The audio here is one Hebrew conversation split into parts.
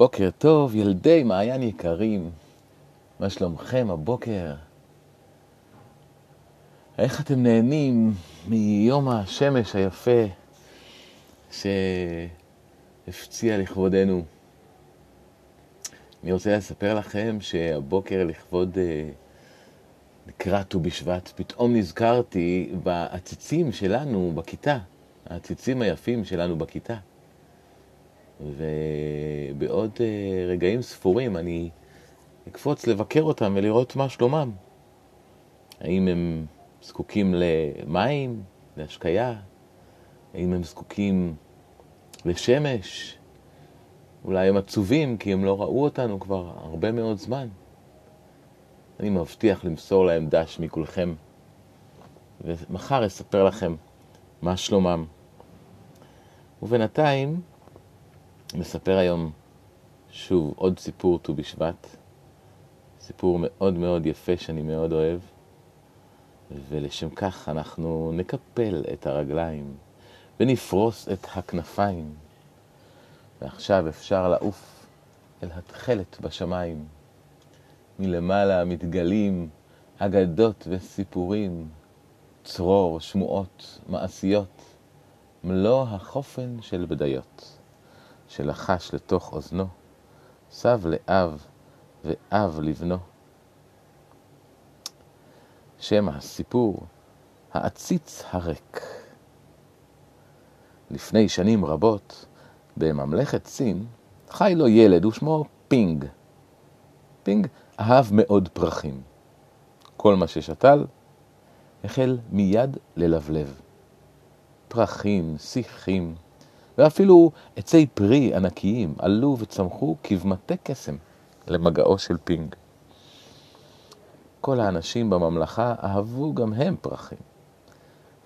בוקר טוב, ילדי מעיין יקרים. מה שלומכם הבוקר? איך אתם נהנים מיום השמש היפה שהפציע לכבודנו? אני רוצה לספר לכם שהבוקר לכבוד אה, לקראת ט"ו בשבט, פתאום נזכרתי בעציצים שלנו בכיתה, העציצים היפים שלנו בכיתה. ובעוד אה, רגעים ספורים אני אקפוץ לבקר אותם ולראות מה שלומם. האם הם זקוקים למים, להשקיה? האם הם זקוקים לשמש? אולי הם עצובים כי הם לא ראו אותנו כבר הרבה מאוד זמן. אני מבטיח למסור להם דש מכולכם, ומחר אספר לכם מה שלומם. ובינתיים, מספר היום שוב עוד סיפור ט"ו בשבט, סיפור מאוד מאוד יפה שאני מאוד אוהב, ולשם כך אנחנו נקפל את הרגליים ונפרוס את הכנפיים, ועכשיו אפשר לעוף אל התכלת בשמיים. מלמעלה מתגלים אגדות וסיפורים, צרור, שמועות, מעשיות, מלוא החופן של בדיות. שלחש לתוך אוזנו, סב לאב ואב לבנו. שם הסיפור, העציץ הריק. לפני שנים רבות, בממלכת סין, חי לו ילד ושמו פינג. פינג אהב מאוד פרחים. כל מה ששתל החל מיד ללבלב. פרחים, שיחים, ואפילו עצי פרי ענקיים עלו וצמחו כבמטה קסם למגעו של פינג. כל האנשים בממלכה אהבו גם הם פרחים.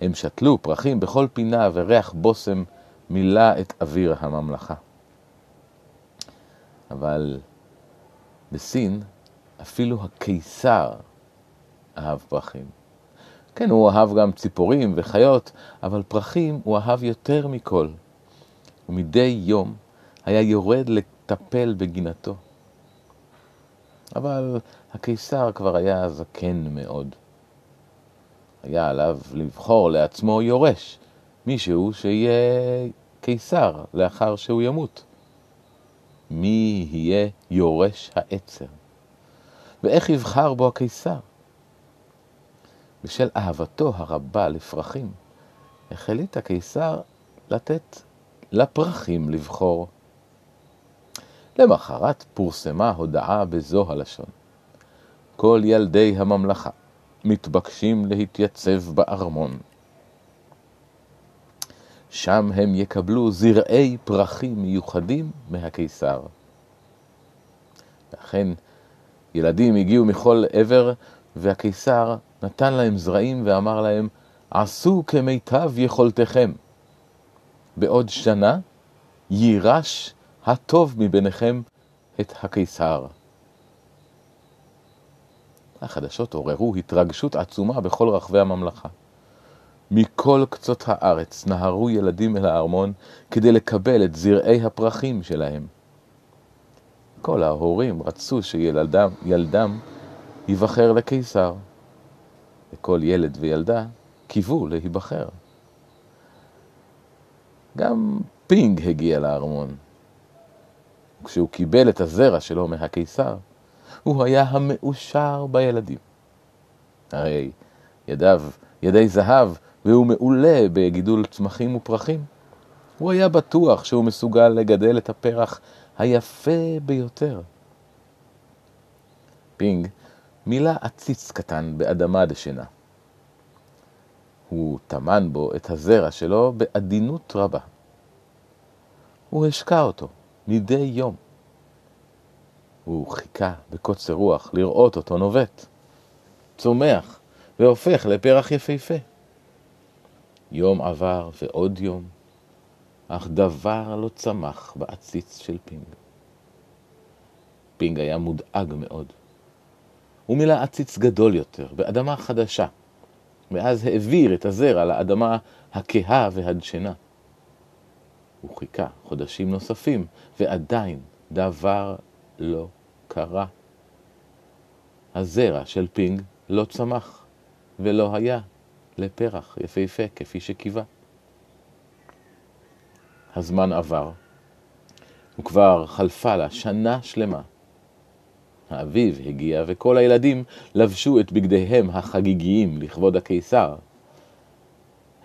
הם שתלו פרחים בכל פינה וריח בושם מילא את אוויר הממלכה. אבל בסין אפילו הקיסר אהב פרחים. כן, הוא אהב גם ציפורים וחיות, אבל פרחים הוא אהב יותר מכל. ומדי יום היה יורד לטפל בגינתו. אבל הקיסר כבר היה זקן מאוד. היה עליו לבחור לעצמו יורש, מישהו שיהיה קיסר לאחר שהוא ימות. מי יהיה יורש העצר? ואיך יבחר בו הקיסר? בשל אהבתו הרבה לפרחים, החליט הקיסר לתת לפרחים לבחור. למחרת פורסמה הודעה בזו הלשון: כל ילדי הממלכה מתבקשים להתייצב בארמון. שם הם יקבלו זרעי פרחים מיוחדים מהקיסר. ואכן, ילדים הגיעו מכל עבר, והקיסר נתן להם זרעים ואמר להם, עשו כמיטב יכולתכם. בעוד שנה יירש הטוב מביניכם את הקיסר. החדשות עוררו התרגשות עצומה בכל רחבי הממלכה. מכל קצות הארץ נהרו ילדים אל הארמון כדי לקבל את זרעי הפרחים שלהם. כל ההורים רצו שילדם ילדם ייבחר לקיסר, וכל ילד וילדה קיוו להיבחר. גם פינג הגיע לארמון. כשהוא קיבל את הזרע שלו מהקיסר, הוא היה המאושר בילדים. הרי ידיו ידי זהב, והוא מעולה בגידול צמחים ופרחים. הוא היה בטוח שהוא מסוגל לגדל את הפרח היפה ביותר. פינג מילא עציץ קטן באדמה דשנה. הוא טמן בו את הזרע שלו בעדינות רבה. הוא השקה אותו מדי יום. הוא חיכה בקוצר רוח לראות אותו נובט, צומח והופך לפרח יפהפה. יום עבר ועוד יום, אך דבר לא צמח בעציץ של פינג. פינג היה מודאג מאוד. הוא מילא עציץ גדול יותר, באדמה חדשה, ואז העביר את הזרע לאדמה הכהה והדשנה. הוא חיכה חודשים נוספים, ועדיין דבר לא קרה. הזרע של פינג לא צמח ולא היה לפרח יפהפה כפי שקיווה. הזמן עבר, וכבר חלפה לה שנה שלמה. האביב הגיע, וכל הילדים לבשו את בגדיהם החגיגיים לכבוד הקיסר.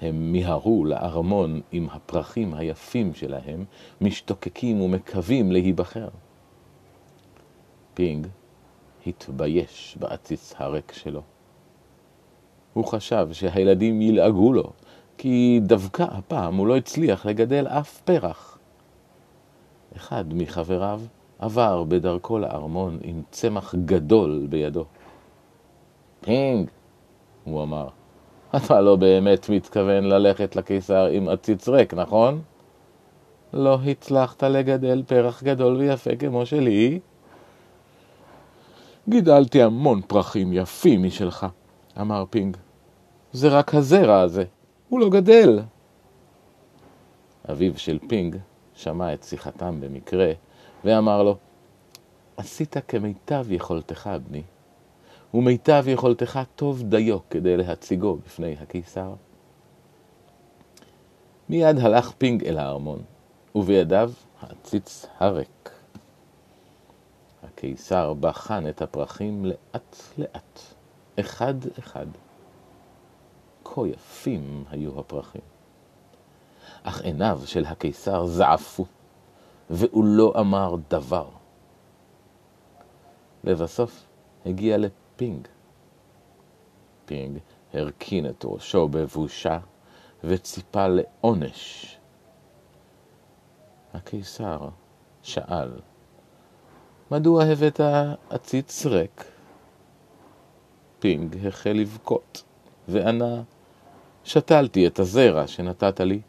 הם מיהרו לארמון עם הפרחים היפים שלהם, משתוקקים ומקווים להיבחר. פינג התבייש בעציץ הריק שלו. הוא חשב שהילדים ילעגו לו, כי דווקא הפעם הוא לא הצליח לגדל אף פרח. אחד מחבריו עבר בדרכו לארמון עם צמח גדול בידו. פינג, הוא אמר, אתה לא באמת מתכוון ללכת לקיסר עם עציץ ריק, נכון? לא הצלחת לגדל פרח גדול ויפה כמו שלי? גידלתי המון פרחים יפים משלך, אמר פינג. זה רק הזרע הזה, הוא לא גדל. אביו של פינג שמע את שיחתם במקרה, ואמר לו, עשית כמיטב יכולתך, בני, ומיטב יכולתך טוב דיו כדי להציגו בפני הקיסר. מיד הלך פינג אל הארמון, ובידיו העציץ הריק. הקיסר בחן את הפרחים לאט לאט, אחד אחד. כה יפים היו הפרחים. אך עיניו של הקיסר זעפו, והוא לא אמר דבר. לבסוף הגיע לפינג. פינג הרכין את ראשו בבושה וציפה לעונש. הקיסר שאל, מדוע הבאת עציץ ריק? פינג החל לבכות, וענה, שתלתי את הזרע שנתת לי,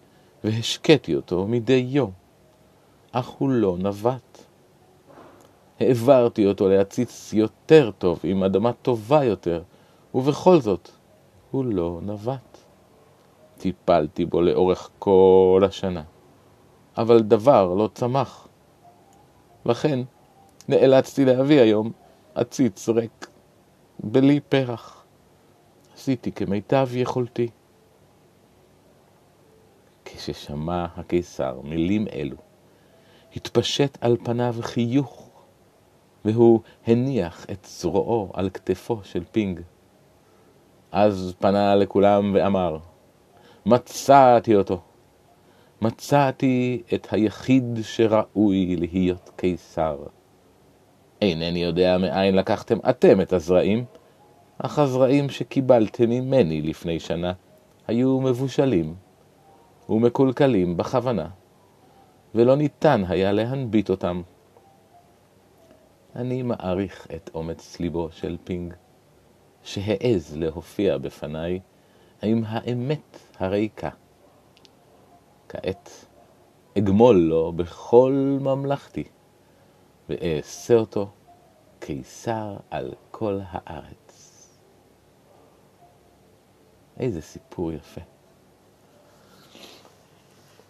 והשקיתי אותו מדי יום, אך הוא לא נווט. העברתי אותו להציץ יותר טוב, עם אדמה טובה יותר, ובכל זאת, הוא לא נווט. טיפלתי בו לאורך כל השנה, אבל דבר לא צמח. לכן, נאלצתי להביא היום עציץ ריק, בלי פרח. עשיתי כמיטב יכולתי. כששמע הקיסר מילים אלו, התפשט על פניו חיוך, והוא הניח את זרועו על כתפו של פינג. אז פנה לכולם ואמר, מצאתי אותו. מצאתי את היחיד שראוי להיות קיסר. אינני יודע מאין לקחתם אתם את הזרעים, אך הזרעים שקיבלתם ממני לפני שנה היו מבושלים ומקולקלים בכוונה, ולא ניתן היה להנביט אותם. אני מעריך את אומץ ליבו של פינג, שהעז להופיע בפניי עם האמת הריקה. כעת אגמול לו בכל ממלכתי, ואעשה אותו קיסר על כל הארץ. איזה סיפור יפה.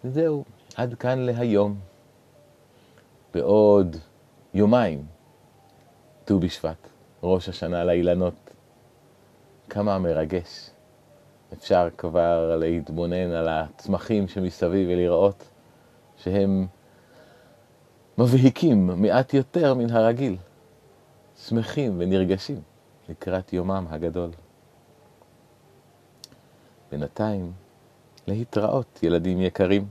וזהו, עד כאן להיום. בעוד יומיים, ט"ו בשבט, ראש השנה לאילנות. כמה מרגש. אפשר כבר להתבונן על הצמחים שמסביב ולראות שהם מבהיקים מעט יותר מן הרגיל, שמחים ונרגשים לקראת יומם הגדול. בינתיים, להתראות, ילדים יקרים.